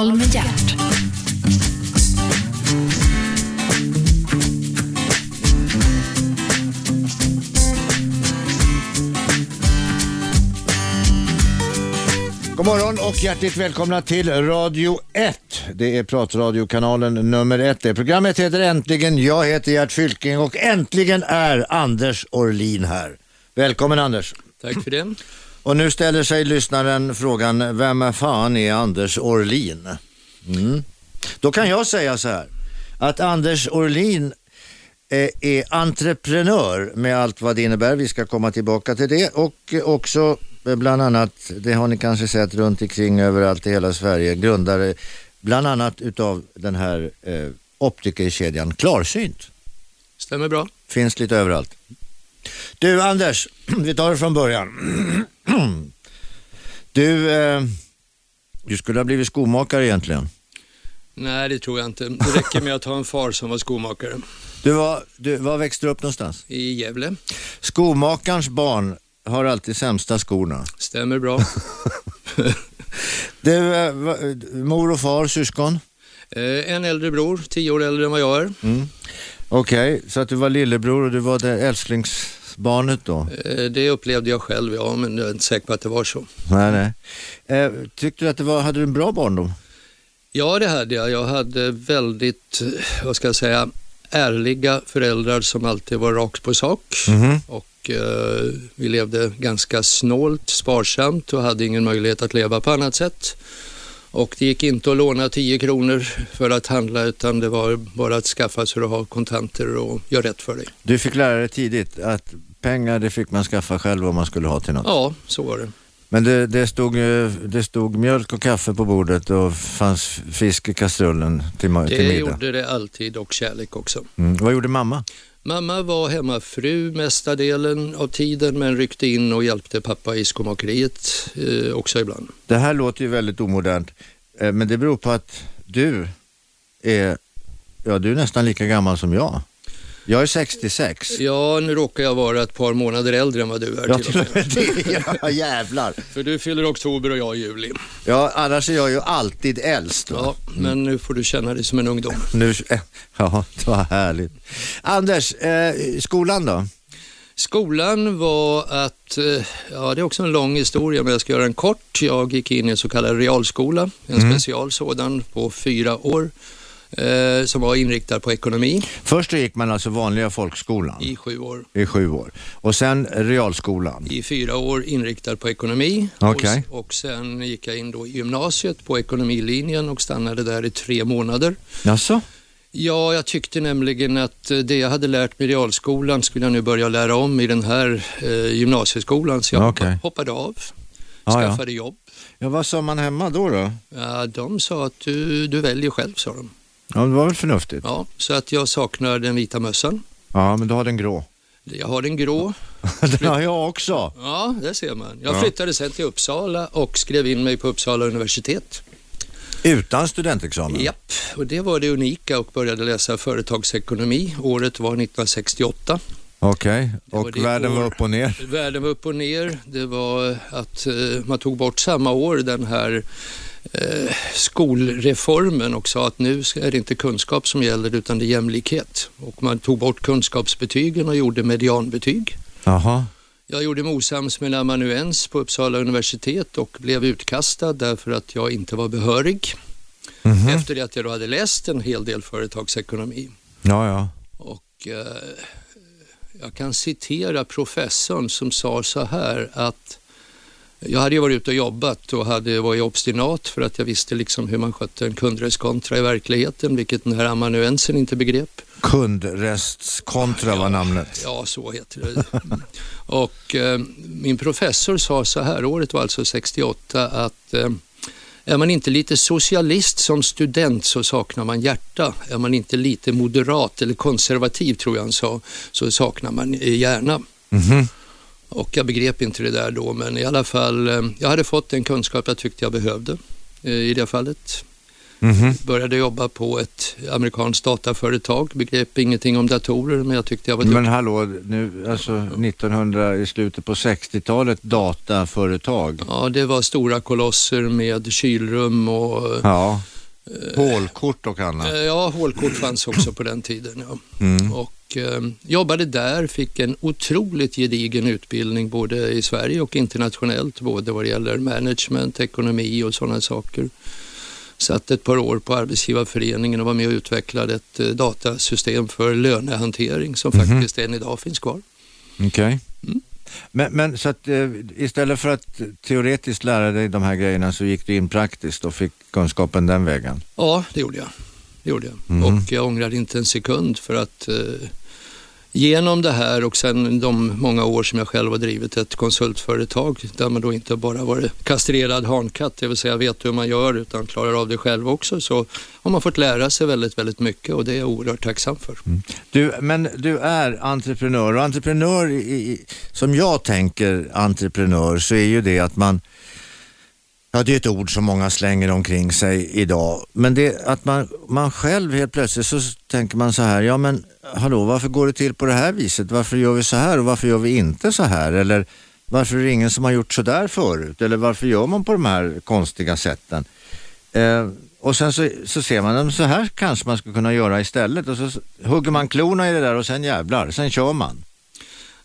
Samtal med hjärt. God morgon och hjärtligt välkomna till Radio 1. Det är pratradiokanalen nummer ett. Det programmet heter Äntligen. Jag heter Gert Fylking och äntligen är Anders Orlin här. Välkommen Anders. Tack för det. Och nu ställer sig lyssnaren frågan, vem är fan är Anders Orlin? Mm. Då kan jag säga så här, att Anders Orlin eh, är entreprenör med allt vad det innebär. Vi ska komma tillbaka till det och också eh, bland annat, det har ni kanske sett runt omkring överallt i hela Sverige, grundare bland annat utav den här eh, optikerkedjan Klarsynt. Stämmer bra. Finns lite överallt. Du Anders, vi tar det från början. Du, eh, du skulle ha blivit skomakare egentligen. Nej, det tror jag inte. Det räcker med att ha en far som var skomakare Du var, du, var växte du upp någonstans? i Gävle. Skomakarens barn har alltid sämsta skorna. Stämmer bra. Du, eh, mor och far, syskon? Eh, En äldre bror, tio år äldre än vad jag är. Okej, så att du var lillebror och du var det älsklingsbarnet då? Eh, Det upplevde jag själv, ja, men jag är inte säker på att det var så. Nej, nej. Eh, tyckte du att det var, hade du en bra barndom? Ja, det hade jag. Jag hade väldigt, eh, vad ska jag säga, ärliga föräldrar som alltid var rakt på sak. Och eh, vi levde ganska snålt, sparsamt och hade ingen möjlighet att leva på annat sätt. Och det gick inte att låna 10 kronor för att handla utan det var bara att skaffa sig att ha kontanter och göra rätt för dig. Du fick lära dig tidigt att pengar det fick man skaffa själv om man skulle ha till något. Ja, så var det. Men det, det, stod, det stod mjölk och kaffe på bordet och fanns fisk i kastrullen till, till Det middag. gjorde det alltid och kärlek också. Mm. Vad gjorde mamma? Mamma var hemmafru mesta delen av tiden men ryckte in och hjälpte pappa i skomakeriet eh, också ibland. Det här låter ju väldigt omodernt, eh, men det beror på att du är, ja du är nästan lika gammal som jag. Jag är 66. Ja, nu råkar jag vara ett par månader äldre än vad du är. Ja, till och med. ja jävlar. För du fyller oktober och jag juli. Ja, annars är jag ju alltid äldst. Va? Ja, men nu får du känna dig som en ungdom. Nu, ja, det var härligt. Anders, eh, skolan då? Skolan var att, eh, ja det är också en lång historia men jag ska göra den kort. Jag gick in i en så kallad realskola, en special sådan på fyra år eh, som var inriktad på ekonomi Först gick man alltså vanliga folkskolan i sju år. i sju år och sen realskolan. I fyra år inriktad på ekonomi Okej. och, och sen gick jag in då i gymnasiet på ekonomilinjen och stannade där i tre månader. Jaså? Ja, jag tyckte nämligen att eh, det jag hade lärt mig i realskolan skulle jag nu börja lära om i den här eh, gymnasieskolan så jag hoppa- hoppade av, Ja, ja. skaffade jobb. Ja, vad sa man hemma då? då? Ja, de sa att du, du väljer själv, sa de. Ja, det var väl förnuftigt? Ja, så att jag saknar den vita mössan. Ja, men du har den grå. Jag har den grå. den har jag också. Ja, det ser man. Jag Ja. flyttade sen till Uppsala och skrev in mig på Uppsala universitet. Utan studentexamen? Japp, och det var det unika och började läsa företagsekonomi. Året var 1968. Okej, var och det världen var år. upp och ner? Världen var upp och ner. Det var att eh, man tog bort samma år den här eh, skolreformen och sa att nu är det inte kunskap som gäller utan det är jämlikhet. Och man tog bort kunskapsbetygen och gjorde medianbetyg. Jaha. Jag gjorde mig osams med en amanuens på Uppsala universitet och blev utkastad därför att jag inte var behörig. Mhm. Efter det att jag då hade läst en hel del företagsekonomi. Ja, ja. Och eh, jag kan citera professorn som sa så här att jag hade ju varit ute och jobbat och hade varit obstinat för att jag visste liksom hur man skötte en kundreskontra i verkligheten, vilket den här amanuensen inte begrep. Kundrestskontra var namnet. Ja, så heter det. Mm. Och eh, min professor sa så här, året var alltså 68, att eh, är man inte lite socialist som student så saknar man hjärta. Är man inte lite moderat eller konservativ tror jag han sa, så saknar man eh, hjärna. Mhm. Och jag begrep inte det där då, men i alla fall, eh, jag hade fått den kunskap jag tyckte jag behövde eh, i det fallet. Mm-hmm. Började jobba på ett amerikanskt dataföretag, begrep ingenting om datorer men jag tyckte jag var Men hallå, nu, alltså 1900, i slutet på 60-talet, dataföretag? Ja, det var stora kolosser med kylrum och ja. Hålkort och annat? Ja, hålkort fanns också på den tiden. Ja. Mm. Och eh, jobbade där, fick en otroligt gedigen utbildning både i Sverige och internationellt, både vad det gäller management, ekonomi och sådana saker. Satt ett par år på Arbetsgivarföreningen och var med och utvecklade ett eh, datasystem för lönehantering som mm -hmm. faktiskt än idag finns kvar. Okej. Okay. Mm. Men, men, så att eh, istället för att teoretiskt lära dig de här grejerna så gick du in praktiskt och fick kunskapen den vägen? Ja, det gjorde jag. Det gjorde jag. Mm. Och jag ångrar inte en sekund för att eh, genom det här och sen de många år som jag själv har drivit ett konsultföretag där man då inte bara varit kastrerad hankatt, det vill säga vet hur man gör utan klarar av det själv också, så har man fått lära sig väldigt, väldigt mycket och det är jag oerhört tacksam för. Mm. Du, men du är entreprenör och entreprenör, i, som jag tänker entreprenör, så är ju det att man Ja, det är ett ord som många slänger omkring sig idag. Men det att man, man själv helt plötsligt så tänker man så här, ja men hallå, varför går det till på det här viset? Varför gör vi så här och varför gör vi inte så här? Eller varför är det ingen som har gjort så där förut? Eller varför gör man på de här konstiga sätten? Eh, och sen så, så ser man, så här kanske man skulle kunna göra istället. Och så hugger man klorna i det där och sen jävlar, sen kör man.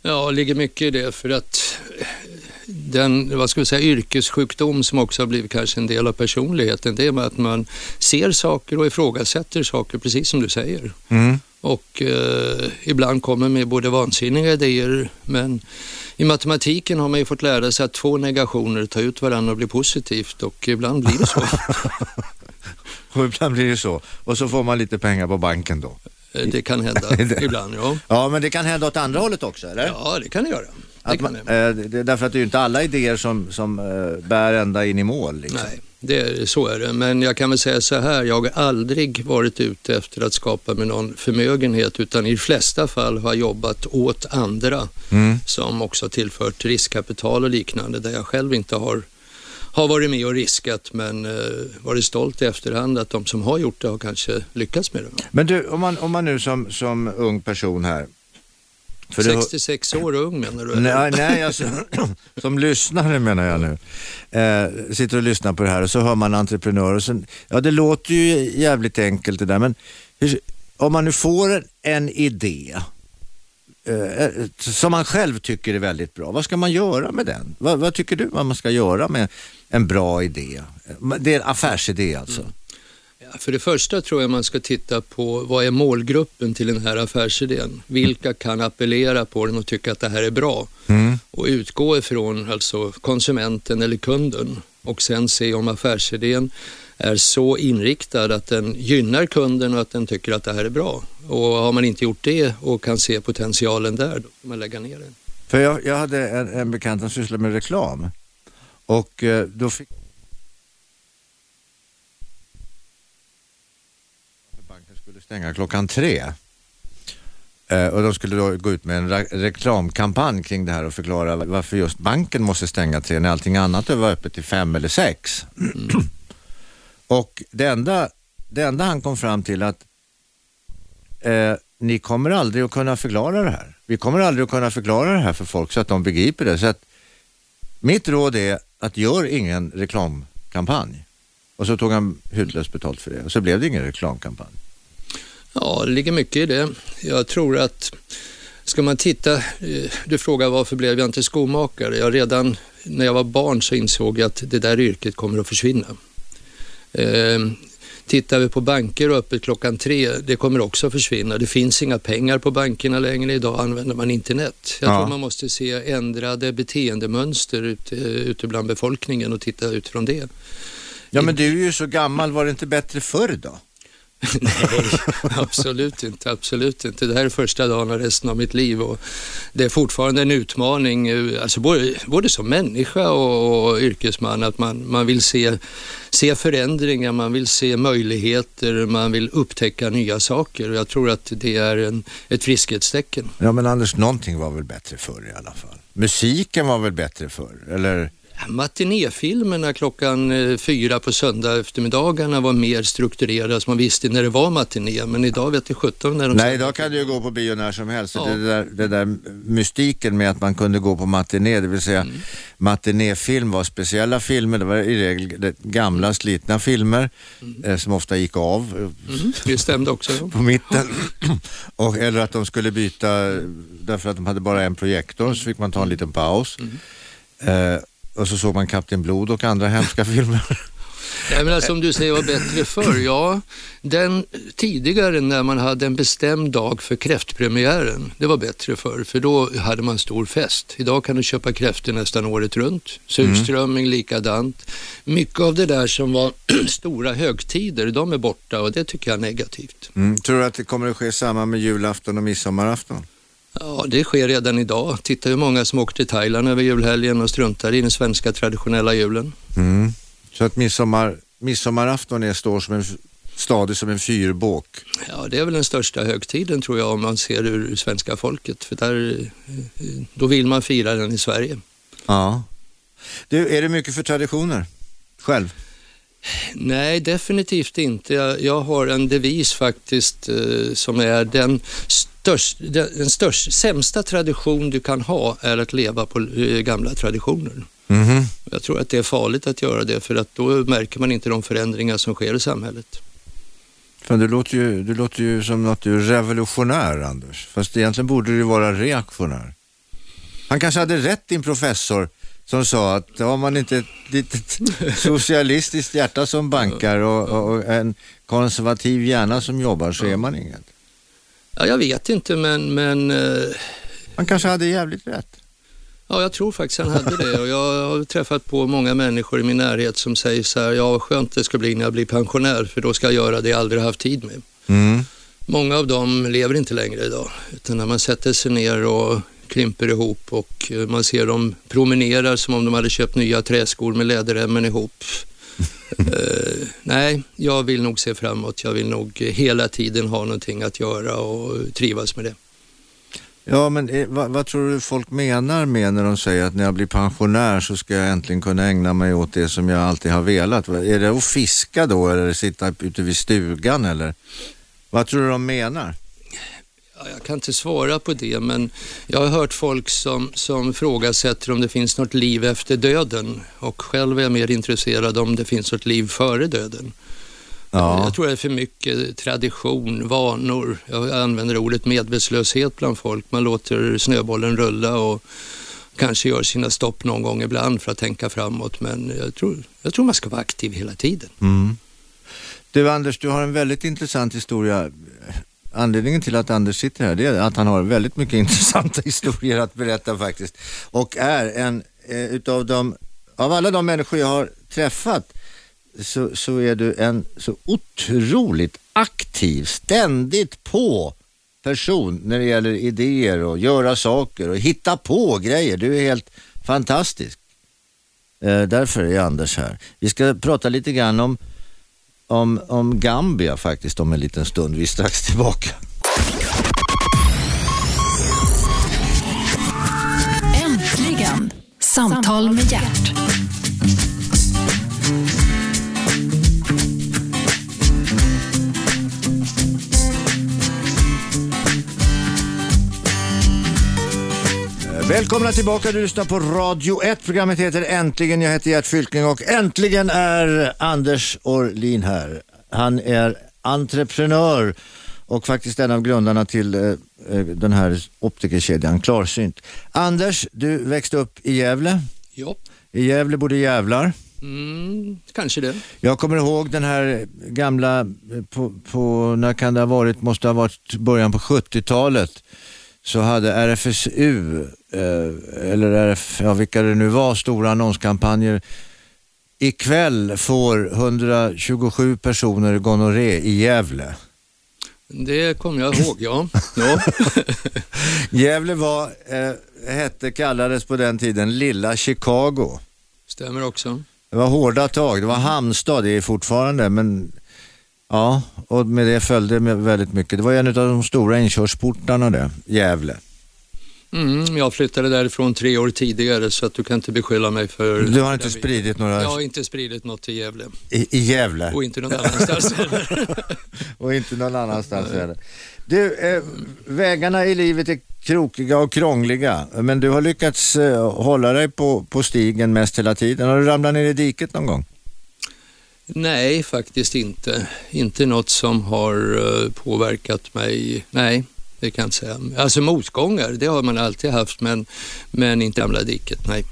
Ja, det ligger mycket i det för att den vad ska vi säga, yrkessjukdom som också har blivit kanske en del av personligheten, det är att man ser saker och ifrågasätter saker, precis som du säger. Mm. Och eh, ibland kommer med både vansinniga idéer, men i matematiken har man ju fått lära sig att två negationer tar ut varandra och blir positivt och ibland blir det så. och ibland blir det så. Och så får man lite pengar på banken då. Eh, det kan hända ibland, ja. Ja, men det kan hända åt andra hållet också, eller? Ja, det kan det göra. Att man, eh, därför att det är ju inte alla idéer som, som eh, bär ända in i mål. Liksom. Nej, det, så är det. Men jag kan väl säga så här, jag har aldrig varit ute efter att skapa mig någon förmögenhet utan i de flesta fall har jag jobbat åt andra mm. som också tillfört riskkapital och liknande där jag själv inte har har varit med och riskat men eh, varit stolt i efterhand att de som har gjort det har kanske lyckats med det. Men du, om man, om man nu som, som ung person här för 66 det... år ung menar du? Nej, nej alltså, som lyssnare menar jag nu. Eh, sitter och lyssnar på det här och så hör man entreprenör och sen, ja det låter ju jävligt enkelt det där men hur, om man nu får en idé eh, som man själv tycker är väldigt bra, vad ska man göra med den? Vad, vad tycker du vad man ska göra med en bra idé? Det är en affärsidé alltså. Mm. För det första tror jag man ska titta på vad är målgruppen till den här affärsidén? Vilka kan appellera på den och tycka att det här är bra? Mm. Och utgå ifrån alltså konsumenten eller kunden och sen se om affärsidén är så inriktad att den gynnar kunden och att den tycker att det här är bra. Och har man inte gjort det och kan se potentialen där, då får man lägga ner den. För jag, jag hade en, en bekant som sysslade med reklam och eh, då fick stänga klockan tre. Eh, och de skulle då gå ut med en reklamkampanj kring det här och förklara varför just banken måste stänga tre när allting annat var öppet till fem eller sex. Mm. och det enda, det enda han kom fram till att eh, ni kommer aldrig att kunna förklara det här. Vi kommer aldrig att kunna förklara det här för folk så att de begriper det. Så att mitt råd är att gör ingen reklamkampanj. Och så tog han hutlöst betalt för det och så blev det ingen reklamkampanj. Ja, det ligger mycket i det. Jag tror att ska man titta, eh, du frågar varför blev jag inte skomakare? Jag redan när jag var barn så insåg jag att det där yrket kommer att försvinna. Eh, tittar vi på banker och öppet klockan tre, det kommer också att försvinna. Det finns inga pengar på bankerna längre. Idag använder man internet. Jag ja. tror man måste se ändrade beteendemönster ute, ute bland befolkningen och titta utifrån det. Ja, men du är ju så gammal. Var det inte bättre förr då? Nej, absolut inte. Absolut inte. Det här är första dagen av resten av mitt liv och det är fortfarande en utmaning, eh, alltså både, både som människa och, och, yrkesman, att man, man vill se, se förändringar, man vill se möjligheter, man vill upptäcka nya saker och jag tror att det är en, ett friskhetstecken. Ja, men Anders, någonting var väl bättre förr i alla fall? Musiken var väl bättre förr, eller? Matinéfilmerna klockan eh, fyra på söndag eftermiddagarna var mer strukturerade så man visste när det var matiné. Men idag vet jag sjutton när de... Nej, idag kan du ju gå på bio när som helst. Ja. Det, där, det där mystiken med att man kunde gå på matiné, det vill säga mm. matinéfilm var speciella filmer. Det var i regel gamla slitna filmer mm. eh, som ofta gick av. Mm. Det stämde också. på mitten. Och, eller att de skulle byta därför att de hade bara en projektor så fick man ta en liten paus. Mm. Eh, och så såg man Kapten Blod och andra hemska filmer. Jag menar, som du säger var bättre förr. Ja, den tidigare när man hade en bestämd dag för kräftpremiären, det var bättre förr, för då hade man stor fest. Idag kan du köpa kräftor nästan året runt. Surströmming mm. likadant. Mycket av det där som var stora högtider, de är borta och det tycker jag är negativt. Mm. Tror du att det kommer att ske samma med julafton och midsommarafton? Ja, det sker redan idag. Titta hur många som åker till Thailand över julhelgen och struntar i den svenska traditionella julen. Mm. Så att midsommar, midsommarafton är, står som en, stadig som en fyrbåk? Ja, det är väl den största högtiden tror jag om man ser ur svenska folket. För där, då vill man fira den i Sverige. Ja. Du, är det mycket för traditioner själv? Nej, definitivt inte. Jag, jag har en devis faktiskt eh, som är den störst, den störst, sämsta tradition du kan ha är att leva på eh, gamla traditioner. Mm -hmm. Jag tror att det är farligt att göra det för att då märker man inte de förändringar som sker i samhället. Fan, du, låter ju, du låter ju som något du är revolutionär, Anders. Fast egentligen borde du vara reaktionär. Han kanske hade rätt, din professor, som sa att har man inte ett litet socialistiskt hjärta som bankar och, och, en konservativ hjärna som jobbar så är man inget. Ja, jag vet inte, men... men uh... Han kanske hade jävligt rätt. Ja, jag tror faktiskt han hade det och jag har träffat på många människor i min närhet som säger så här, ja vad skönt det ska bli när jag blir pensionär för då ska jag göra det jag aldrig haft tid med. Mm. Många av dem lever inte längre idag, utan när man sätter sig ner och krymper ihop och eh, man ser dem promenerar som om de hade köpt nya träskor med läderremmen ihop uh, nej, jag vill nog se framåt. Jag vill nog hela tiden ha någonting att göra och trivas med det. Ja, men eh, vad, vad, tror du folk menar med när de säger att när jag blir pensionär så ska jag äntligen kunna ägna mig åt det som jag alltid har velat? Är det att fiska då eller sitta ute vid stugan eller? Vad tror du de menar? Ja, jag kan inte svara på det, men jag har hört folk som, som frågasätter om det finns något liv efter döden och själv är jag mer intresserad om det finns något liv före döden. Ja. Jag tror det är för mycket tradition, vanor. Jag använder ordet medvetslöshet bland folk. Man låter snöbollen rulla och kanske gör sina stopp någon gång ibland för att tänka framåt. Men jag tror, jag tror man ska vara aktiv hela tiden. Mm. Du Anders, du har en väldigt intressant historia. Anledningen till att Anders sitter här det är att han har väldigt mycket intressanta historier att berätta faktiskt. Och är en eh, utav de, av alla de människor jag har träffat så, så är du en så otroligt aktiv, ständigt på person när det gäller idéer och göra saker och hitta på grejer. Du är helt fantastisk. Eh, därför är Anders här. Vi ska prata lite grann om, om, om Gambia faktiskt om en liten stund. Vi är strax tillbaka. Äntligen, Samtal med hjärt. Välkomna tillbaka, du lyssnar på Radio 1. Programmet heter Äntligen. Jag heter Gert Fylking och äntligen är Anders Orlin här. Han är entreprenör och faktiskt en av grundarna till eh, eh, den här optikerkedjan Klarsynt. Anders, du växte upp i Gävle. Ja. I Gävle bodde jävlar. Mm, kanske det. Jag kommer ihåg den här gamla, eh, på, på, när kan det ha varit, måste ha varit början på 70-talet så hade RFSU, eh, eller RF, ja, vilka det nu var, stora annonskampanjer. Ikväll får 127 personer gonorré i Gävle. Det kommer jag ihåg, ja. ja. Gävle var, eh, hette, kallades på den tiden Lilla Chicago. Stämmer också. Det var hårda tag, det var hamnstad, det är fortfarande, men Ja, och med det följde väldigt mycket. Det var en av de stora inkörsportarna det, Gävle. Mm, jag flyttade därifrån tre år tidigare så att du kan inte beskylla mig för... Du har inte spridit några... Jag har inte spridit något till Gävle. I, i Gävle? Och inte någon annanstans heller. och inte någon annanstans heller. Du, eh, vägarna i livet är krokiga och krångliga, men du har lyckats eh, hålla dig på, på stigen mest hela tiden. Har du ramlat ner i diket någon gång? Nej, faktiskt inte. Inte något som har uh, påverkat mig. Nej, det kan jag inte säga. Alltså motgångar, det har man alltid haft, men, men inte ramla i diket. Nej.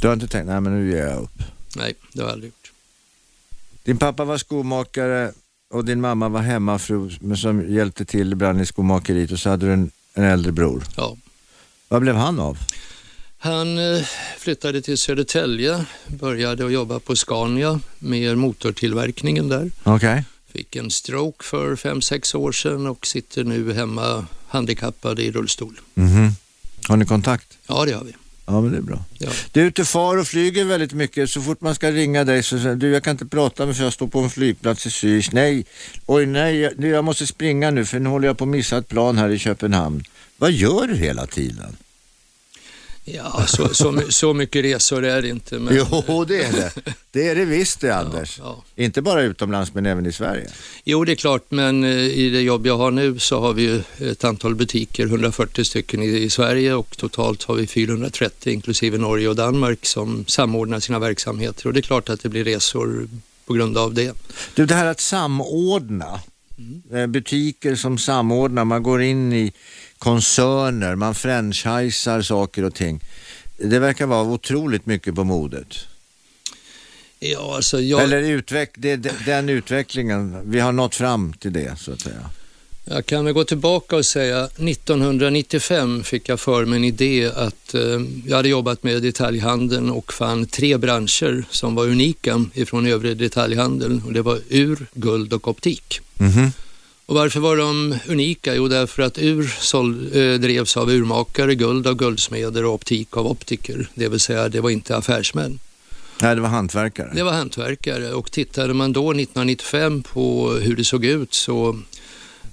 Du har inte tänkt, nej men nu ger jag upp? Nej, det har jag aldrig gjort. Din pappa var skomakare och din mamma var hemmafru som hjälpte till ibland i skomakeriet och så hade du en, en äldre bror. Ja. Vad blev han av? Han eh, flyttade till Södertälje, började att jobba på Scania med motortillverkningen där. Okay. Fick en stroke för fem sex år sedan och sitter nu hemma handikappad i rullstol. Mm -hmm. Har ni kontakt? Ja, det har vi. Ja, men det är bra. Ja. Du är ute far och flyger väldigt mycket. Så fort man ska ringa dig så säger du, jag kan inte prata med för jag står på en flygplats i Zürich. Nej, oj nej, jag, jag måste springa nu för nu håller jag på att missa ett plan här i Köpenhamn. Vad gör du hela tiden? Ja, så, så, så mycket resor är det inte. Men... Jo, det är det. Det är det visst det, Anders. Ja, ja. Inte bara utomlands, men även i Sverige. Jo, det är klart, men eh, i det jobb jag har nu så har vi ett antal butiker, 140 stycken i, i Sverige och totalt har vi 430, inklusive Norge och Danmark, som samordnar sina verksamheter. Och det är klart att det blir resor på grund av det. Du, det här att samordna, mm. Eh, butiker som samordnar, man går in i koncerner, man franchisar saker och ting. Det verkar vara otroligt mycket på modet. Ja, alltså jag... Eller utveck det, den utvecklingen, vi har nått fram till det så att säga. Jag kan väl gå tillbaka och säga 1995 fick jag för mig en idé att eh, jag hade jobbat med detaljhandeln och fann tre branscher som var unika ifrån övrig detaljhandel och det var ur, guld och optik. Mm -hmm. Och varför var de unika? Jo, därför att ur såld, eh, drevs av urmakare, guld av guldsmeder och optik av optiker. Det vill säga, det var inte affärsmän. Nej, det var hantverkare. Det var hantverkare och tittade man då 1995 på hur det såg ut så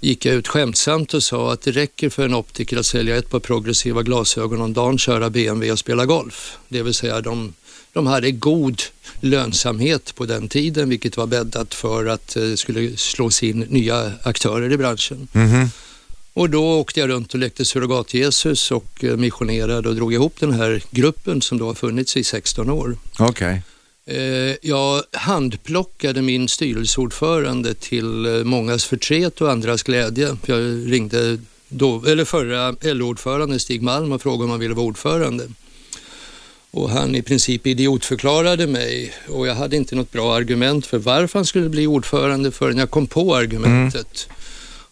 gick jag ut skämtsamt och sa att det räcker för en optiker att sälja ett par progressiva glasögon om dagen, köra BMW och spela golf. Det vill säga de de hade god lönsamhet på den tiden, vilket var bäddat för att det eh, skulle slås in nya aktörer i branschen. Mm -hmm. Och då åkte jag runt och lekte surrogat-Jesus och eh, missionerade och drog ihop den här gruppen som då har funnits i 16 år. Okay. Eh, jag handplockade min styrelseordförande till mångas förtret och andras glädje. Jag ringde då, eller förra LO-ordföranden Stig Malm och frågade om han ville vara ordförande och han i princip idiotförklarade mig och jag hade inte något bra argument för varför han skulle bli ordförande förrän jag kom på argumentet. Mm.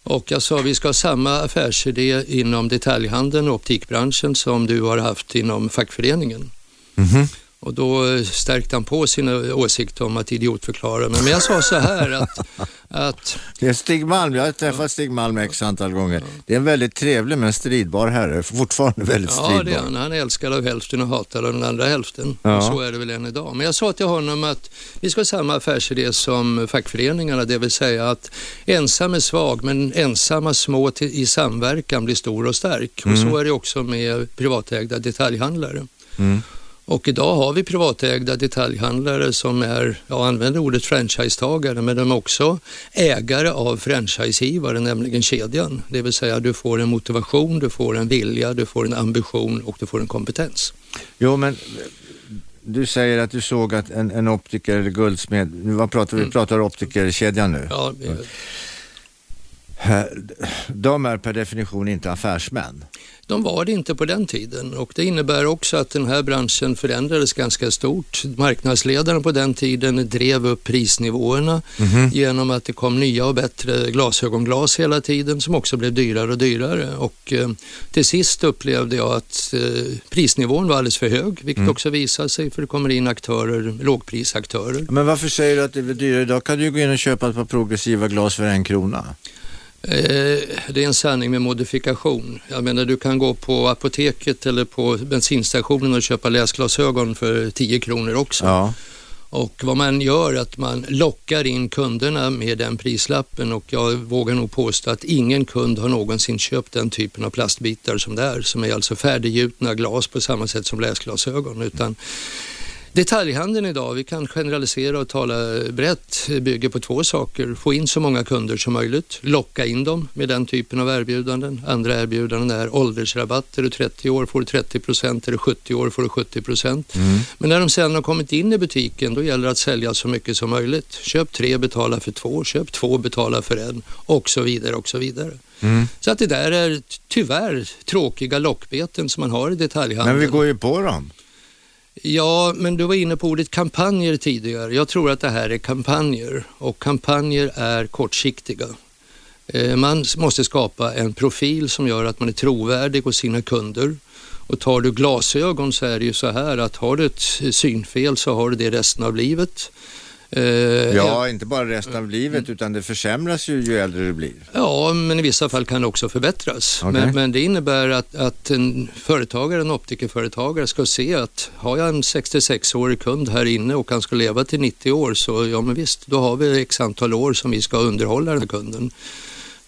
Och jag sa vi ska ha samma affärsidé inom detaljhandeln och optikbranschen som du har haft inom fackföreningen. Mm. Och då stärkte han på sin åsikt om att idiotförklara mig. Men jag sa så här att... att det är Stig Malm, jag har träffat Stig Malm x antal gånger. Det är en väldigt trevlig men stridbar herre, fortfarande väldigt stridbar. Ja, det är han. Han är älskad av hälften och hatad av den andra hälften. Ja. Och så är det väl än idag. Men jag sa till honom att vi ska ha samma affärsidé som fackföreningarna, det vill säga att ensam är svag men ensamma små i samverkan blir stor och stark. Mm. Och så är det också med privatägda detaljhandlare. Mm. Och idag har vi privatägda detaljhandlare som är, jag använder ordet franchisetagare, men de är också ägare av franchisegivare, nämligen kedjan. Det vill säga du får en motivation, du får en vilja, du får en ambition och du får en kompetens. Jo, men du säger att du såg att en, en optiker eller guldsmed, vad pratar vi, mm. pratar optikerkedjan nu? Ja, de är per definition inte affärsmän. De var det inte på den tiden och det innebär också att den här branschen förändrades ganska stort. Marknadsledaren på den tiden drev upp prisnivåerna mm -hmm. genom att det kom nya och bättre glasögonglas hela tiden som också blev dyrare och dyrare. Och eh, till sist upplevde jag att eh, prisnivån var alldeles för hög, vilket mm. också visade sig för det kommer in aktörer, lågprisaktörer. Men varför säger du att det är dyrare? Idag kan du gå in och köpa ett par progressiva glas för en krona. Eh, det är en sanning med modifikation. Jag menar du kan gå på apoteket eller på bensinstationen och köpa läsglasögon för 10 kronor också. Ja. Och vad man gör är att man lockar in kunderna med den prislappen och jag vågar nog påstå att ingen kund har någonsin köpt den typen av plastbitar som det är, som är alltså färdiggjutna glas på samma sätt som läsglasögon. Utan Detaljhandeln idag, vi kan generalisera och tala brett, bygger på två saker. Få in så många kunder som möjligt, locka in dem med den typen av erbjudanden. Andra erbjudanden är åldersrabatt. Är du 30 år får du 30 procent, är du 70 år får du 70 procent. Mm. Men när de sen har kommit in i butiken då gäller det att sälja så mycket som möjligt. Köp tre, betala för två, köp två, betala för en och så vidare och så vidare. Mm. Så att det där är tyvärr tråkiga lockbeten som man har i detaljhandeln. Men vi går ju på dem. Ja, men du var inne på ordet kampanjer tidigare. Jag tror att det här är kampanjer och kampanjer är kortsiktiga. Eh, man måste skapa en profil som gör att man är trovärdig hos sina kunder. Och tar du glasögon så är det ju så här att har du ett synfel så har du det resten av livet. Uh, ja, inte bara resten av livet mm. utan det försämras ju ju äldre du blir. Ja, men i vissa fall kan det också förbättras. Okay. Men, men, det innebär att, att en företagare, en optikerföretagare ska se att har jag en 66-årig kund här inne och han ska leva till 90 år så ja men visst, då har vi x antal år som vi ska underhålla den här kunden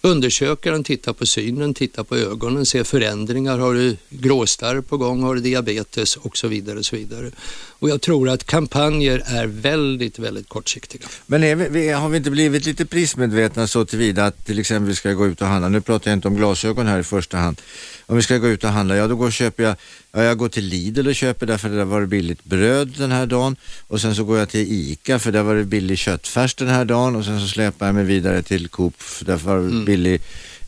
undersöka den, titta på synen, titta på ögonen, se förändringar. Har du gråstarr på gång? Har du diabetes? Och så vidare. Och så vidare. Och jag tror att kampanjer är väldigt, väldigt kortsiktiga. Men vi, har vi inte blivit lite prismedvetna så tillvida att till exempel vi ska gå ut och handla, nu pratar jag inte om glasögon här i första hand, om vi ska gå ut och handla, ja då går och köper jag, ja, jag går till Lidl och köper därför det var billigt bröd den här dagen och sen så går jag till ICA för det var det billig köttfärs den här dagen och sen så släpar jag mig vidare till Coop för det var mm billig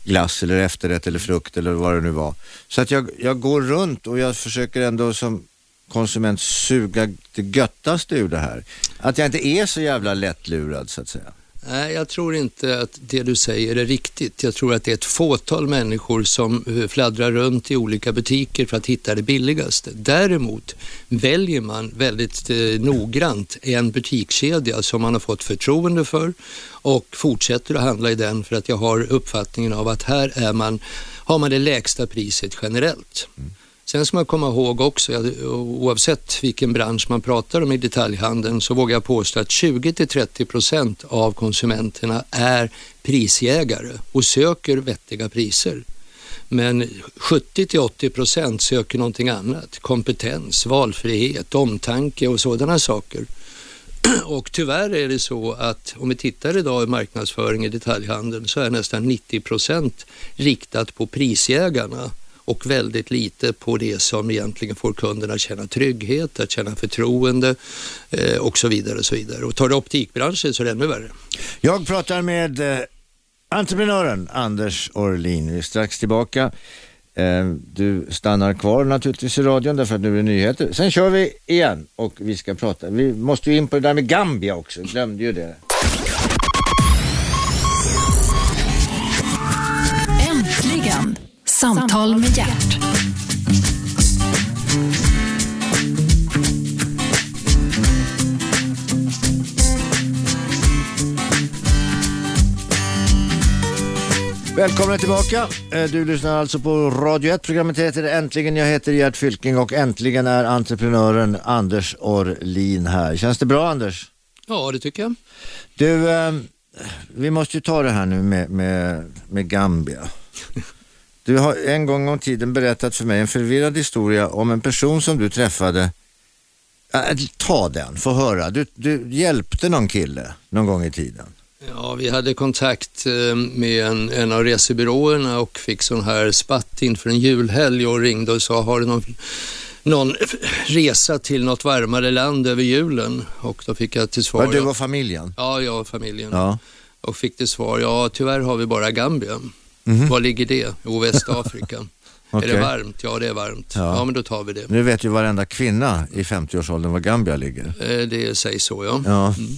glass eller efterrätt eller frukt eller vad det nu var. Så att jag, jag går runt och jag försöker ändå som konsument suga det göttaste ur det här. Att jag inte är så jävla lättlurad så att säga. Nej, jag tror inte att det du säger är riktigt. Jag tror att det är ett fåtal människor som eh, fladdrar runt i olika butiker för att hitta det billigaste. Däremot väljer man väldigt eh, noggrant en butikskedja som man har fått förtroende för och fortsätter att handla i den för att jag har uppfattningen av att här är man, har man det lägsta priset generellt. Mm. Sen ska man komma ihåg också, eh, oavsett vilken bransch man pratar om i detaljhandeln, så vågar jag påstå att 20-30 procent av konsumenterna är prisjägare och söker vettiga priser. Men 70-80 procent söker någonting annat, kompetens, valfrihet, omtanke och sådana saker. Och tyvärr är det så att om vi tittar idag i marknadsföring i detaljhandeln så är nästan 90 procent riktat på prisjägarna och väldigt lite på det som egentligen får kunderna att känna trygghet, att känna förtroende eh, och så vidare. Och så vidare. Och tar du optikbranschen så är det ännu värre. Jag pratar med eh, entreprenören Anders Orlin. Vi är strax tillbaka. Eh, du stannar kvar naturligtvis i radion därför att nu är det nyheter. Sen kör vi igen och vi ska prata. Vi måste ju in på det där med Gambia också, glömde ju det. Samtal med hjärt. Välkomna tillbaka. Eh, du lyssnar alltså på Radio 1. Programmet heter Äntligen. Jag heter Gert Fylking och äntligen är entreprenören Anders Orlin här. Känns det bra Anders? Ja, det tycker jag. Du, eh, vi måste ju ta det här nu med, med, med Gambia. Du har en gång om tiden berättat för mig en förvirrad historia om en person som du träffade. Äh, ta den, få höra. Du, du hjälpte någon kille någon gång i tiden. Ja, vi hade kontakt eh, med en, en av resebyråerna och fick sån här spatt inför en julhelg och ringde och sa, har du någon, någon resa till något varmare land över julen? Och då fick jag till svar... Var du och familjen? Ja, jag och familjen. Ja. Och fick till svar, ja tyvärr har vi bara Gambia. Mm. Var ligger det? Jo, Västafrika. okay. Är det varmt? Ja, det är varmt. Ja. ja. men då tar vi det. Nu vet ju varenda kvinna i 50-årsåldern var Gambia ligger. Eh, det sägs så, ja. ja. Mm.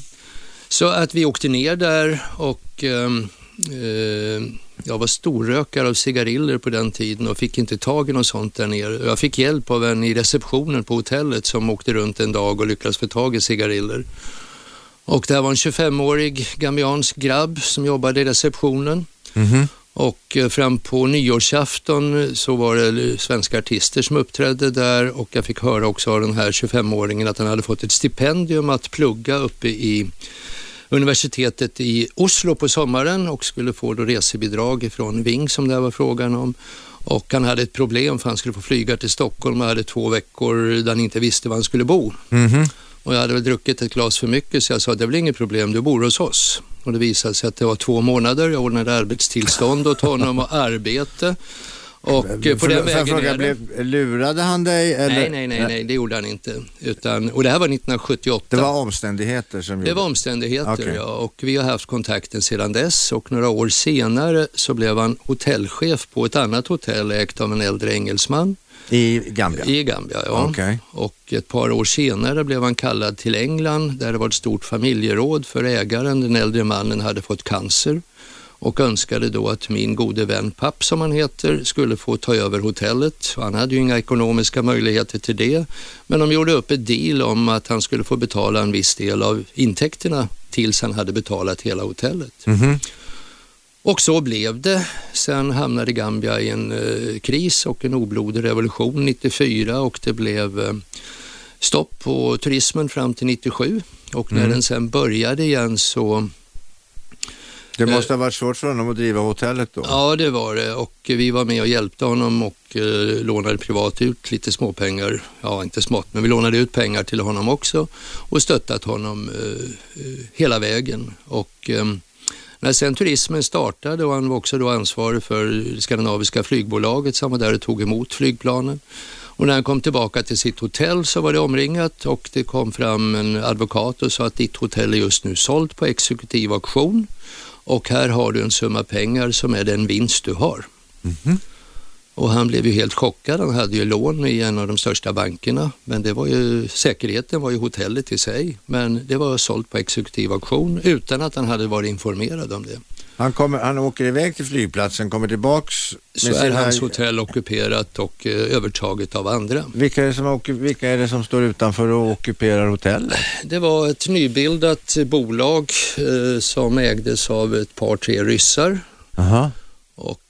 Så att vi åkte ner där och ehm, eh, jag var storrökare av cigariller på den tiden och fick inte tag i något sånt där nere. Jag fick hjälp av en i receptionen på hotellet som åkte runt en dag och lyckades få tag i cigariller. Och det här var en 25-årig gambiansk grabb som jobbade i receptionen. Mm -hmm. Och eh, fram på nyårsafton så var det svenska artister som uppträdde där och jag fick höra också av den här 25-åringen att han hade fått ett stipendium att plugga uppe i universitetet i Oslo på sommaren och skulle få då resebidrag från Ving som det var frågan om. Och han hade ett problem för han skulle få flyga till Stockholm och hade två veckor där han inte visste var han skulle bo. Mhm. Och jag hade väl druckit ett glas för mycket så jag sa det är väl inget problem, du bor hos oss. Och det visade sig att det var två månader, jag ordnade arbetstillstånd åt honom och arbete. Och på den vägen fråga, är det. blev, lurade han dig? Eller? Nej, nej, nej, nej, det gjorde han inte. Utan, och det här var 1978. Det var omständigheter som Det gjorde var omständigheter, Okej. ja. Och vi har haft kontakten sedan dess och några år senare så blev han hotellchef på ett annat hotell ägt av en äldre engelsman I Gambia? i Gambia. Ja. Okej. Och ett par år senare blev han kallad till England där det var ett stort familjeråd för ägaren. Den äldre mannen hade fått cancer och önskade då att min gode vän Papp som han heter skulle få ta över hotellet. Han hade ju inga ekonomiska möjligheter till det men de gjorde upp ett deal om att han skulle få betala en viss del av intäkterna tills han hade betalat hela hotellet. Mhm. Och så blev det. Sen hamnade Gambia i en eh, kris och en oblodig revolution 94 och det blev eh, stopp på turismen fram till 97 och när Mm. den sen började igen så Det måste ha varit svårt för honom att driva hotellet då? Ja, det var det och vi var med och hjälpte honom och eh, lånade privat ut lite småpengar. Ja, inte smått, men vi lånade ut pengar till honom också och stöttat honom eh, eh, hela vägen. Och eh, när sen turismen startade och han var också då ansvarig för det skandinaviska flygbolaget som var där och tog emot flygplanen. Och när han kom tillbaka till sitt hotell så var det omringat och det kom fram en advokat och sa att ditt hotell är just nu sålt på exekutiv auktion och här har du en summa pengar som är den vinst du har. Mhm. Och han blev ju helt chockad. Han hade ju lån i en av de största bankerna, men det var ju, säkerheten var ju hotellet i sig. Men det var sålt på exekutiv auktion utan att han hade varit informerad om det. Han, kommer, han åker iväg till flygplatsen, kommer tillbaks Så är hans här... hotell ockuperat och eh, övertaget av andra. Vilka är, det som vilka är det som står utanför och ockuperar hotellet? Det var ett nybildat bolag eh, som ägdes av ett par, tre ryssar. Aha.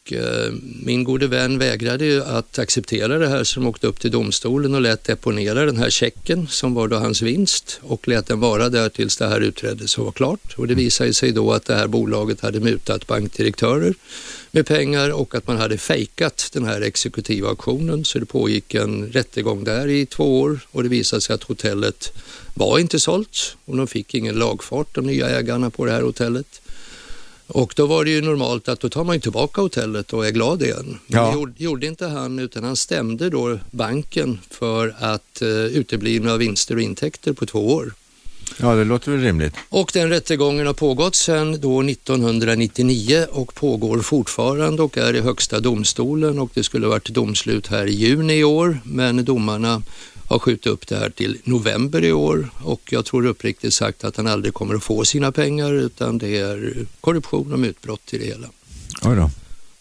Och eh, min gode vän vägrade ju att acceptera det här så de åkte upp till domstolen och lät deponera den här checken som var då hans vinst och lät den vara där tills det här utreddes och var klart. Och det visade sig då att det här bolaget hade mutat bankdirektörer med pengar och att man hade fejkat den här exekutiva auktionen så det pågick en rättegång där i två år och det visade sig att hotellet var inte sålt och de fick ingen lagfart, de nya ägarna på det här hotellet. Och då var det ju normalt att då tar man ju tillbaka hotellet och är glad igen. Men Ja. det gjorde, gjorde inte han utan han stämde då banken för att uh, uteblivna vinster och intäkter på två år. Ja, det låter väl rimligt. Och den rättegången har pågått sedan då 1999 och pågår fortfarande och är i högsta domstolen och det skulle varit domslut här i juni i år men domarna har skjutit upp det här till november i år och jag tror uppriktigt sagt att han aldrig kommer att få sina pengar utan det är korruption och mutbrott i det hela. Oj då.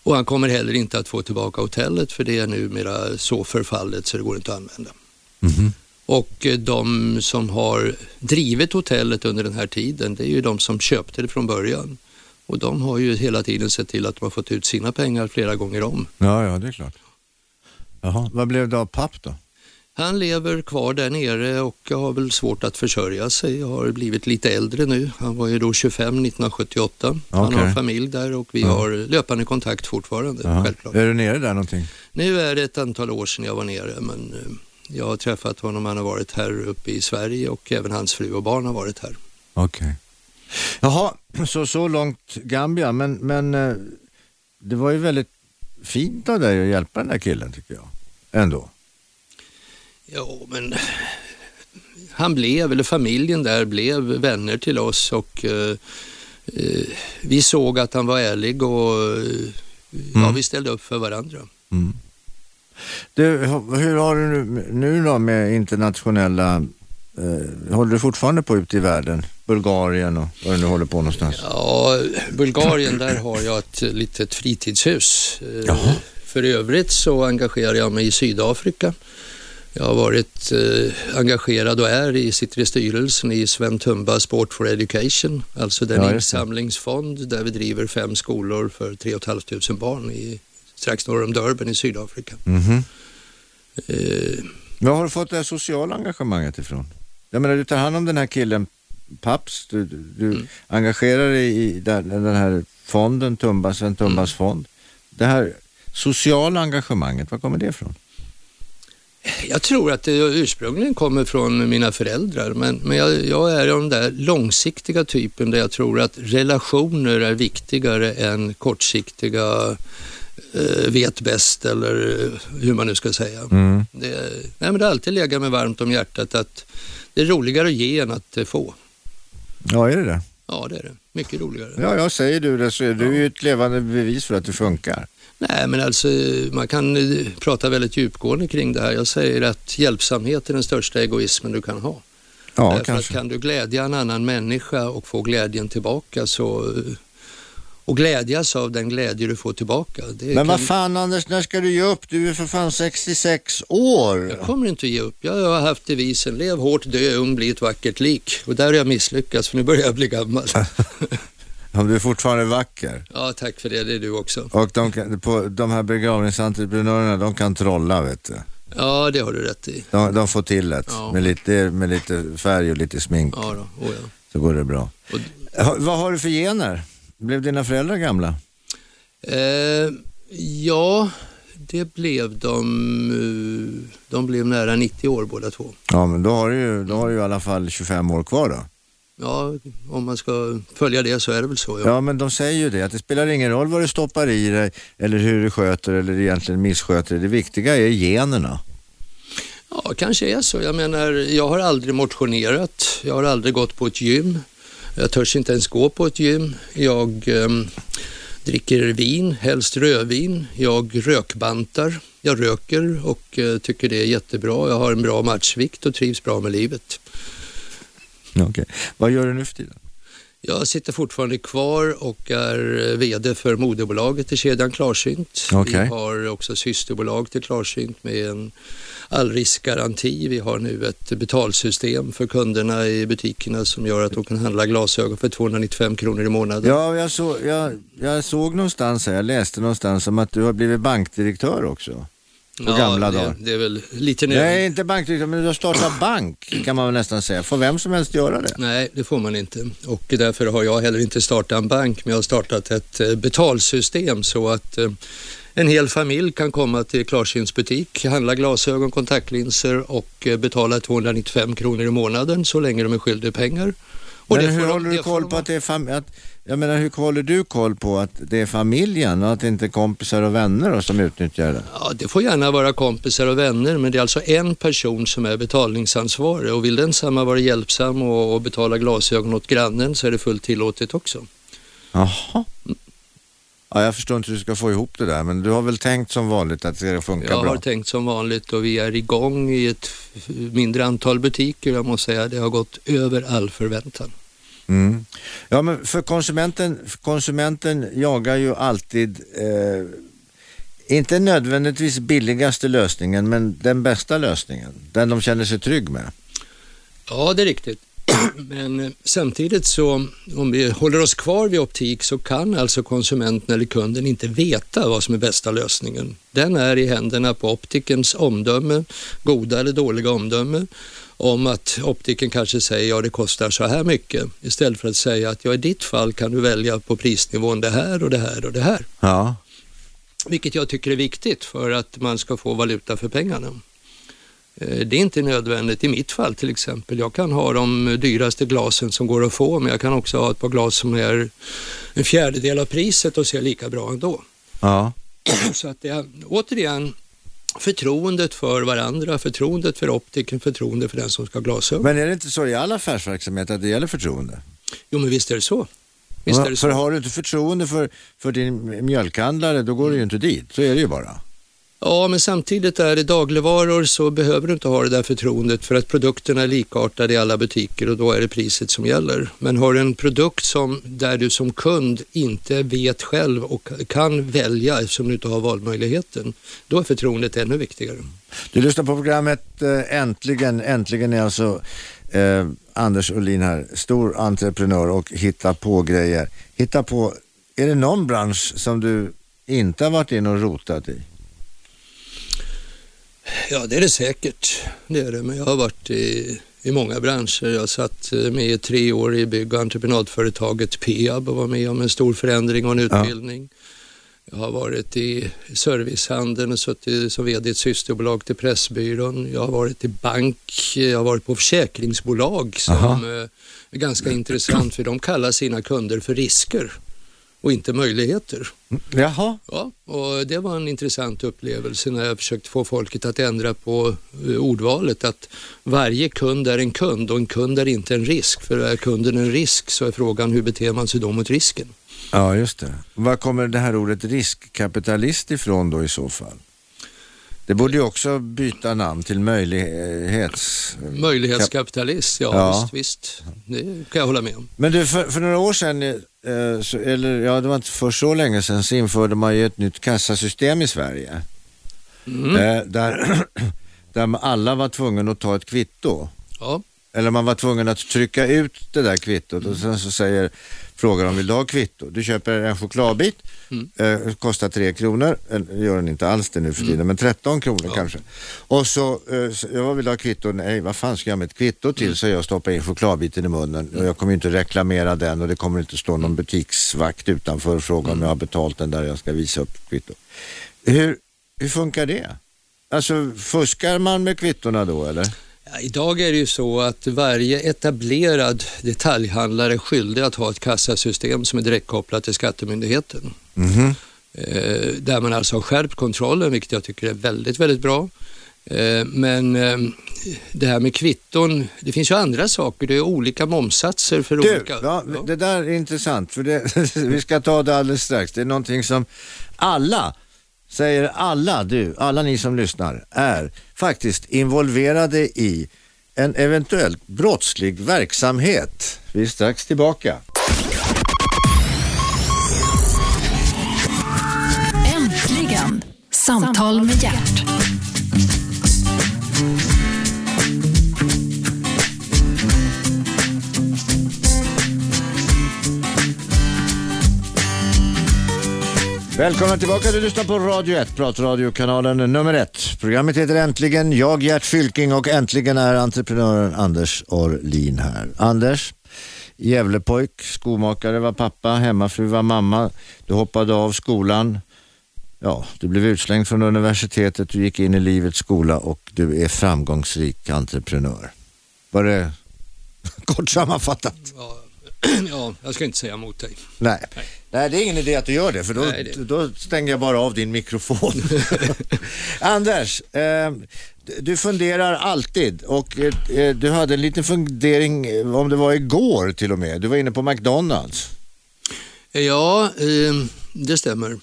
Och han kommer heller inte att få tillbaka hotellet för det är numera så förfallet så det går inte att använda. Mhm. Och eh, de som har drivit hotellet under den här tiden, det är ju de som köpte det från början. Och de har ju hela tiden sett till att de har fått ut sina pengar flera gånger om. Ja, ja, det är klart. Jaha, vad blev det av papp då? Han lever kvar där nere och har väl svårt att försörja sig. Har blivit lite äldre nu. Han var ju då 25 1978. Han Okej. har familj där och vi Ja. har löpande kontakt fortfarande. Självklart. Är du nere där någonting? Nu är det ett antal år sedan jag var nere men eh, jag har träffat honom. Han har varit här uppe i Sverige och även hans fru och barn har varit här. Okej. Jaha, så, så långt Gambia, men, men eh, det var ju väldigt fint av dig att hjälpa den där killen tycker jag. Ändå. Ja, men han blev, eller familjen där blev vänner till oss och eh, eh, vi såg att han var ärlig och eh, ja, Mm. vi ställde upp för varandra. Mm. Du, hur har du nu, nu då med internationella, eh, håller du fortfarande på ute i världen? Bulgarien och var du nu håller på någonstans? Ja, Bulgarien, där har jag ett litet fritidshus. Eh, Jaha. För övrigt så engagerar jag mig i Sydafrika Jag har varit eh, engagerad och är i, sitter i styrelsen i Sven Tumba Sport for Education, alltså den Ja, insamlingsfond där vi driver fem skolor för 3 500 barn i, strax norr om Durban i Sydafrika. Mhm. Eh, Var har du fått det här sociala engagemanget ifrån? Jag menar, du tar hand om den här killen Paps, du, du, Mm. engagerar dig i den, den här fonden, Tumba, Sven Tumbas Mm. fond. Det här sociala engagemanget, var kommer det ifrån? Jag tror att det ursprungligen kommer från mina föräldrar, men, men jag, jag är den där långsiktiga typen där jag tror att relationer är viktigare än kortsiktiga eh, vet bäst eller eh, hur man nu ska säga. Mm. Det, nej, men det har alltid legat mig varmt om hjärtat att det är roligare att ge än att eh, få. Ja, är det det? Ja, det är det. Mycket roligare. Ja, jag säger du det så är du ju ett levande bevis för att det funkar. Nej, men alltså man kan eh, prata väldigt djupgående kring det här. Jag säger att hjälpsamhet är den största egoismen du kan ha. Ja, Därför kanske. att kan du glädja en annan människa och få glädjen tillbaka så och glädjas av den glädje du får tillbaka. Det Men kan, vad fan Anders, när ska du ge upp? Du är för fan 66 år. Jag kommer inte att ge upp. Jag har haft devisen lev hårt, dö ung, bli ett vackert lik. Och där har jag misslyckats för nu börjar jag bli gammal. Ja, du är fortfarande vacker. ja, tack för det. Det är du också. Och de, kan, på, de här begravningsentreprenörerna, de kan trolla vet du. Ja, det har du rätt i. De, de får till det. Ja. Med, lite, med lite färg och lite smink Ja, då. Oh, ja. så går det bra. Och, Ha, vad har du för gener? Blev dina föräldrar gamla? eh, ja, det blev de. eh, De blev nära 90 år båda två. Ja, men då har du ju, då har du ju i alla fall 25 år kvar då. Ja, om man ska följa det så är det väl så. Ja, men de säger ju det, att det spelar ingen roll vad du stoppar i dig eller hur du sköter eller egentligen missköter. Det viktiga är generna. Ja, kanske är så. Jag menar, jag har aldrig motionerat. Jag har aldrig gått på ett gym. Jag törs inte ens gå på ett gym. Jag ehm, dricker vin, helst rödvin. Jag rökbantar. Jag röker och eh, tycker det är jättebra. Jag har en bra matchvikt och trivs bra med livet. Okej. Vad gör du nu för tiden? Jag sitter fortfarande kvar och är eh, VD för moderbolaget i kedjan Klarsynt. Okej. Vi har också systerbolag till Klarsynt med en allriskgaranti. Vi har nu ett betalsystem för kunderna i butikerna som gör att de kan handla glasögon för 295 kronor i månaden. Ja, jag, så, jag, jag såg någonstans här, jag läste någonstans om att du har blivit bankdirektör också. På gamla det, dagar. Det är väl lite nu. Nej, inte bankdirektör, men du har startat bank kan man väl nästan säga. Får vem som helst göra det? Nej, det får man inte. Och därför har jag heller inte startat en bank, men jag har startat ett eh, betalsystem så att eh, en hel familj kan komma till Klarsyns butik, handla glasögon, kontaktlinser och eh, betala 295 kronor i månaden så länge de är skyldiga pengar. Och Men hur får de- håller du koll de på ha. att det är fam- att, jag menar, hur håller du koll på att det är familjen och att det inte är kompisar och vänner då, som utnyttjar det? Ja, det får gärna vara kompisar och vänner, men det är alltså en person som är betalningsansvarig och vill den samma vara hjälpsam och, och betala glasögon åt grannen så är det fullt tillåtet också. Jaha. Ja, jag förstår inte hur du ska få ihop det där, men du har väl tänkt som vanligt att det ska funka Jag bra? har tänkt som vanligt och vi är igång i ett mindre antal butiker. Jag måste säga det har gått över all förväntan. Mm. Ja, men för konsumenten, konsumenten jagar ju alltid, eh, inte nödvändigtvis billigaste lösningen, men den bästa lösningen. Den de känner sig trygg med. Ja, det är riktigt. Men eh, samtidigt så om vi håller oss kvar vid optik så kan alltså konsumenten eller kunden inte veta vad som är bästa lösningen. Den är i händerna på optikens omdöme, goda eller dåliga omdöme om att optiken kanske säger ja det kostar så här mycket istället för att säga att ja i ditt fall kan du välja på prisnivån det här och det här och det här. Ja. Vilket jag tycker är viktigt för att man ska få valuta för pengarna. Eh, Det är inte nödvändigt i mitt fall till exempel. Jag kan ha de dyraste glasen som går att få men jag kan också ha ett par glas som är en fjärdedel av priset och ser lika bra ändå. Ja. Så att det är återigen förtroendet för varandra, förtroendet för optiken, förtroende för den som ska ha glasögon. Men är det inte så i all affärsverksamhet att det gäller förtroende? Jo men visst är det så. Visst är det för så. har du inte förtroende för, för din mjölkhandlare, då går du ju inte dit. Så är det ju bara. Ja, men samtidigt är det dagligvaror så behöver du inte ha det där förtroendet för att produkterna är likartade i alla butiker och då är det priset som gäller. Men har du en produkt som, där du som kund inte vet själv och kan välja eftersom du inte har valmöjligheten, då är förtroendet ännu viktigare. Du lyssnar på programmet eh, Äntligen. Äntligen är alltså eh, Anders Olin här, stor entreprenör och hittar på grejer. Hitta på, är det någon bransch som du inte har varit in och rotat i? Ja, det är det säkert. Det är det. Men jag har varit i, i många branscher. Jag satt eh, med i tre år i bygg och entreprenadföretaget Peab och var med om en stor förändring och en utbildning. Ja. Jag har varit i servicehandeln och suttit som vd i ett systerbolag till Pressbyrån. Jag har varit i bank, jag har varit på försäkringsbolag som Aha. Eh, är ganska intressant för de kallar sina kunder för risker och inte möjligheter. Jaha. Ja, och det var en intressant upplevelse när jag försökte få folket att ändra på eh, ordvalet att varje kund är en kund och en kund är inte en risk. För är kunden en risk så är frågan hur beter man sig då mot risken? Ja, just det. Var kommer det här ordet riskkapitalist ifrån då i så fall? Det borde ju också byta namn till möjlighets... Möjlighetskapitalist, ja, ja. Visst, visst. Det kan jag hålla med om. Men du, för, för några år sedan, eh, så, eller ja, det var inte för så länge sedan, så införde man ju ett nytt kassasystem i Sverige. Mm. Eh, där, där alla var tvungna att ta ett kvitto. Ja. Eller man var tvungen att trycka ut det där kvittot och sen så säger frågar om vill du ha kvitto. Du köper en chokladbit, mm. eh, kostar 3 kronor, eller gör den inte alls det nu för tiden, mm. men 13 kronor ja. kanske. Och så, eh, så, jag vill ha kvitto, nej vad fan ska jag med ett kvitto till? Mm. Så jag stoppar in chokladbiten i munnen och jag kommer inte reklamera den och det kommer inte stå någon butiksvakt utanför och fråga om jag har betalt den där jag ska visa upp kvitto. Hur, hur funkar det? Alltså fuskar man med kvittona då eller? Ja, idag är det ju så att varje etablerad detaljhandlare är skyldig att ha ett kassasystem som är direktkopplat till Skattemyndigheten. Mm. Eh, där man alltså har skärpt kontrollen, vilket jag tycker är väldigt, väldigt bra. Eh, men eh, det här med kvitton, det finns ju andra saker. Det är olika momsatser för du, olika... Ja, ja. Det där är intressant, för det, vi ska ta det alldeles strax. Det är någonting som alla säger alla du, alla ni som lyssnar, är faktiskt involverade i en eventuellt brottslig verksamhet. Vi är strax tillbaka. Äntligen, Samtal med hjärt. Välkomna tillbaka, du lyssnar på Radio 1, pratradiokanalen nummer 1. Programmet heter Äntligen, jag Gert Fylking och äntligen är entreprenören Anders Orlin här. Anders, Gävlepojk, skomakare var pappa, hemmafru var mamma. Du hoppade av skolan. Ja, du blev utslängd från universitetet, du gick in i livets skola och du är framgångsrik entreprenör. Var det kort sammanfattat? Ja, ja jag ska inte säga emot dig. Nej. Nej. Nej, det är ingen idé att du gör det för då, Nej, det... då stänger jag bara av din mikrofon. Anders, eh, du funderar alltid och eh, du hade en liten fundering eh, om det var igår till och med. Du var inne på McDonalds. Ja, eh, det stämmer.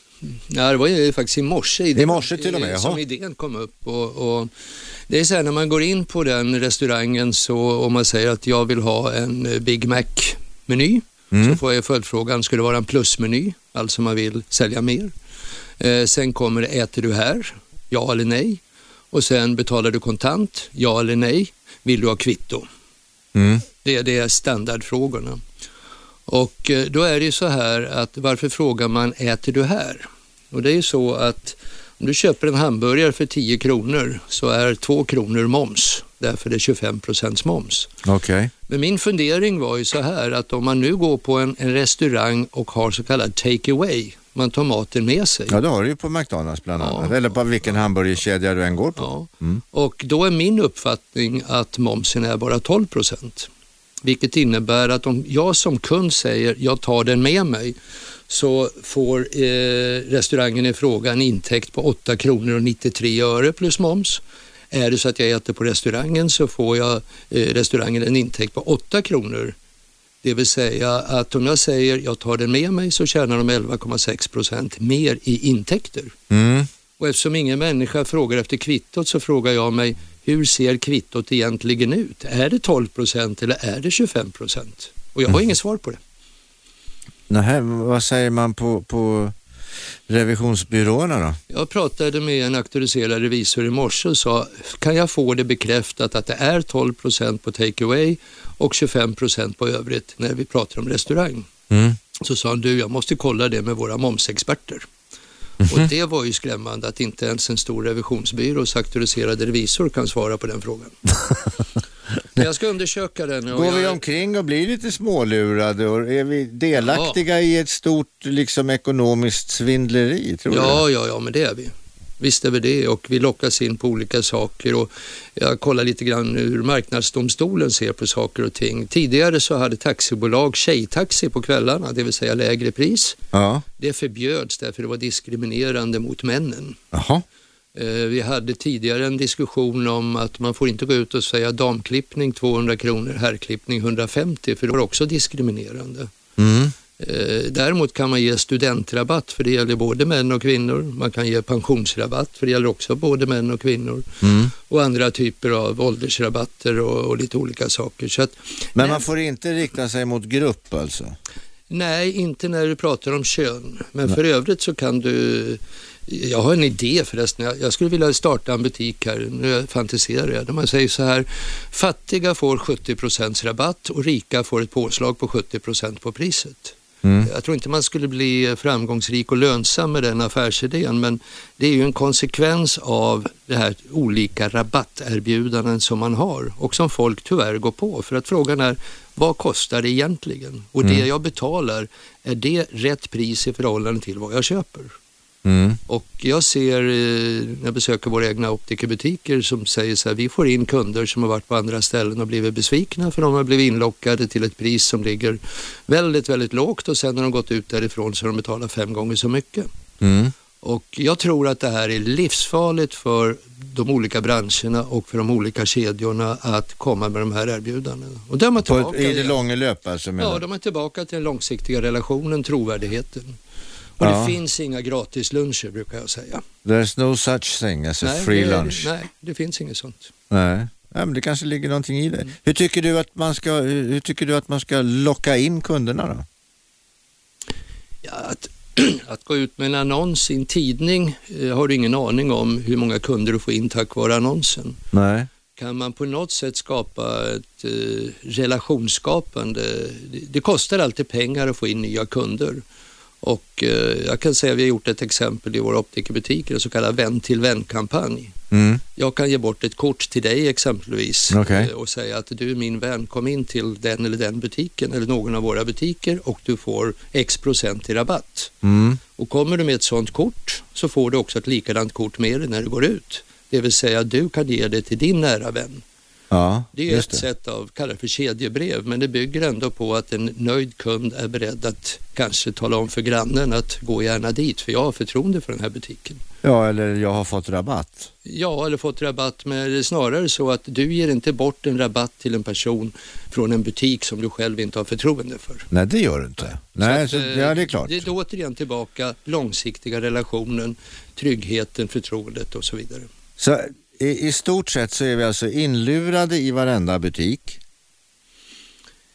Ja, det var ju faktiskt i morse, I morse till och med, som idén kom upp. Och, och, det är så här när man går in på den restaurangen så om man säger att jag vill ha en eh, Big Mac-meny Mm. Så får jag följdfrågan, ska det vara en plusmeny? Alltså man vill sälja mer. Eh, sen kommer det, äter du här? Ja eller nej? Och sen betalar du kontant? Ja eller nej? Vill du ha kvitto? Mm. Det, det är standardfrågorna. Och eh, då är det ju så här att varför frågar man äter du här? Och det är ju så att om du köper en hamburgare för 10 kronor så är 2 kronor moms därför det är 25 procents moms. Okay. Men min fundering var ju så här att om man nu går på en, en restaurang och har så kallad take away, man tar maten med sig. Ja, det har du ju på McDonalds bland annat, ja. eller på vilken hamburgerkedja du än går på. Ja. Mm. Och då är min uppfattning att momsen är bara 12 procent. Vilket innebär att om jag som kund säger jag tar den med mig så får eh, restaurangen i fråga en intäkt på 8 kronor och 93 öre plus moms. Är det så att jag äter på restaurangen så får jag eh, restaurangen en intäkt på 8 kronor. Det vill säga att om jag säger jag tar den med mig så tjänar de 11,6 procent mer i intäkter. Mm. Och eftersom ingen människa frågar efter kvittot så frågar jag mig, hur ser kvittot egentligen ut? Är det 12 procent eller är det 25 procent? Och jag har inget svar på det. Nähä, vad säger man på, på revisionsbyråerna då? Jag pratade med en auktoriserad revisor i morse och sa, kan jag få det bekräftat att det är 12 procent på takeaway och 25 procent på övrigt när vi pratar om restaurang? Mm. Så sa han, du jag måste kolla det med våra momsexperter. Och det var ju skrämmande att inte ens en stor revisionsbyrås auktoriserade revisor kan svara på den frågan. Jag ska undersöka den. Går vi jag- omkring och blir lite smålurade och är vi delaktiga i ett stort liksom, ekonomiskt svindleri? Tror Ja, ja, ja, men det är vi. Visst är vi det och vi lockas in på olika saker och jag kollar lite grann hur marknadsdomstolen ser på saker och ting. Tidigare så hade taxibolag tjejtaxi på kvällarna, det vill säga lägre pris. du? Ja. Det förbjöds därför det var diskriminerande mot männen. Jaha. Eh, Vi hade tidigare en diskussion om att man får inte gå ut och säga damklippning 200 kronor, herrklippning 150 för det var också diskriminerande. Mm. Eh, Däremot kan man ge studentrabatt för det gäller både män och kvinnor. Man kan ge pensionsrabatt för det gäller också både män och kvinnor. Mm. Och andra typer av åldersrabatter och, och lite olika saker. Så att, Men man får inte rikta sig mot grupp alltså? nej, inte när du pratar om kön. Men för övrigt så kan du jag har en idé förresten. Jag- skulle vilja starta en butik här. Nu fantiserar jag. Där man säger så här. Fattiga får 70% rabatt och rika får ett påslag på 70% på priset. Mm. Jag tror inte man skulle bli framgångsrik och lönsam med den affärsidén men det är ju en konsekvens av det här olika rabatterbjudanden som man har och som folk tyvärr går på. För att frågan är, vad kostar det egentligen? Och det jag betalar, är det rätt pris i förhållande till vad jag köper? Mm. Och jag ser eh, när jag besöker våra egna optikerbutiker som säger så här, vi får in kunder som har varit på andra ställen och blivit besvikna för de har blivit inlockade till ett pris som ligger väldigt, väldigt lågt och sen när de gått ut därifrån så har de betalat fem gånger så mycket. Mm. Och jag tror att det här är livsfarligt för de olika branscherna och för de olika kedjorna att komma med de här erbjudandena. Och där är tillbaka I det långa löp alltså? Ja, de är tillbaka till den långsiktiga relationen, trovärdigheten. Och Ja. det finns inga gratisluncher brukar jag säga. There's no such thing as a free det, lunch. Nej, det finns inget sånt. Nej. Ja, men det kanske ligger någonting i det. Mm. Hur tycker du att man ska, hur tycker du att man ska locka in kunderna då? Ja, att, att gå ut med en annons i en tidning eh, har du ingen aning om hur många kunder du får in tack vare annonsen. Nej. Kan man på något sätt skapa ett eh, relationsskapande, det, det kostar alltid pengar att få in nya kunder. Och eh, jag kan säga att vi har gjort ett exempel i våra optikerbutiker, en så kallad vän till vän-kampanj. Mm. Jag kan ge bort ett kort till dig exempelvis Okej. eh, och säga att du är min vän, kom in till den eller den butiken eller någon av våra butiker och du får x procent i rabatt. Mm. Och kommer du med ett sånt kort så får du också ett likadant kort med dig när du går ut. Det vill säga du kan ge det till din nära vän. Ja, Det är ett det. sätt av, kalla för kedjebrev, men det bygger ändå på att en nöjd kund är beredd att kanske tala om för grannen att gå gärna dit för jag har förtroende för den här butiken. Ja, eller jag har fått rabatt. Ja, eller fått rabatt, men det är snarare så att du ger inte bort en rabatt till en person från en butik som du själv inte har förtroende för. Nej, det gör du inte. Nej, att, så, eh, ja det är klart. Det är återigen tillbaka långsiktiga relationen, tryggheten, förtroendet och så vidare. Så i, i stort sett så är vi alltså inlurade i varenda butik.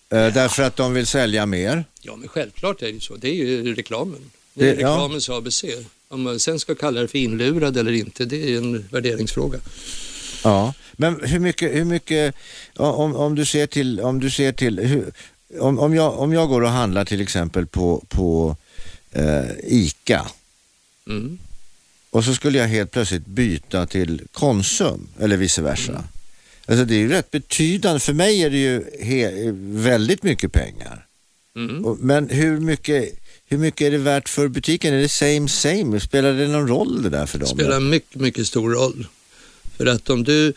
Eh, Därför att de vill sälja mer. Ja, men självklart är det så. Det är ju reklamen. Det är Det- ja. reklamens ABC. Om man sen ska kalla det för inlurad eller inte, det är en värderingsfråga. Ja, men hur mycket, hur mycket om, om du ser till, om du ser till, hur, om, om, jag, om jag går och handlar till exempel på, på eh, ICA Mm. Och så skulle jag helt plötsligt byta till Konsum eller vice versa. Alltså det är ju rätt betydande, för mig är det ju väldigt mycket pengar. Mm. Och, men hur mycket, hur mycket är det värt för butiken? Är det same same? Spelar det någon roll det där för dem? spelar mycket, mycket stor roll. För att om du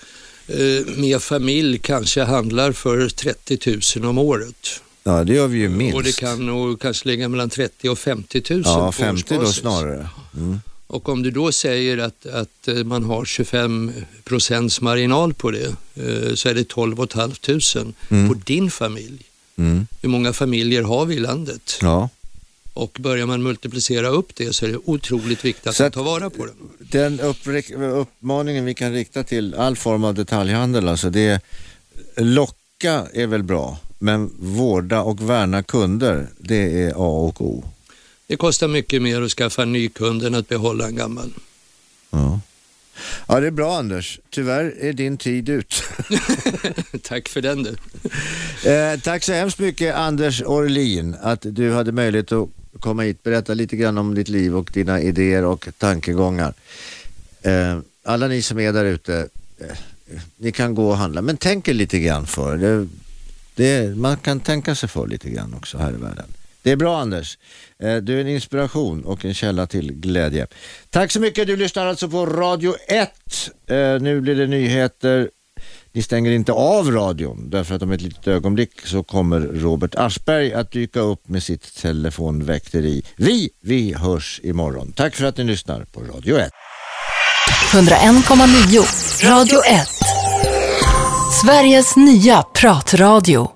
eh, med familj kanske handlar för 30 000 om året Ja, det gör vi ju minst. och det kan nog kanske ligga mellan 30 och 50 000 ja, på 50 då årsbasis. snarare. Mm. Och om du då säger att, att eh, man har 25 procents marginal på det eh, så är det 12 500 Mm. på din familj. Mm. Hur många familjer har vi i landet? Ja. Och börjar man multiplicera upp det så är det otroligt viktigt att, att- tar vara på det. Den uppmaningen vi kan rikta till all form av detaljhandel, alltså det är locka är väl bra, men vårda och värna kunder, det är A och O. Det kostar mycket mer att skaffa en ny kund än att behålla en gammal. Ja. ja, det är bra Anders. Tyvärr är din tid ut. Tack för den du. eh, tack så hemskt mycket Anders Orlin att du hade möjlighet att komma hit berätta lite grann om ditt liv och dina idéer och tankegångar. Eh, alla ni som är där ute, eh, ni kan gå och handla, men tänk er lite grann för. Det, det, man kan tänka sig för lite grann också här i världen. Det är bra Anders. Eh, du är en inspiration och en källa till glädje. Tack så mycket. Du lyssnar alltså på Radio 1. Eh, nu blir det nyheter. Ni stänger inte av radion därför att om ett litet ögonblick så kommer Robert Aschberg att dyka upp med sitt telefonväkteri. Vi, vi hörs imorgon. Tack för att ni lyssnar på Radio 1. 101,9 Radio 1. Sveriges nya pratradio.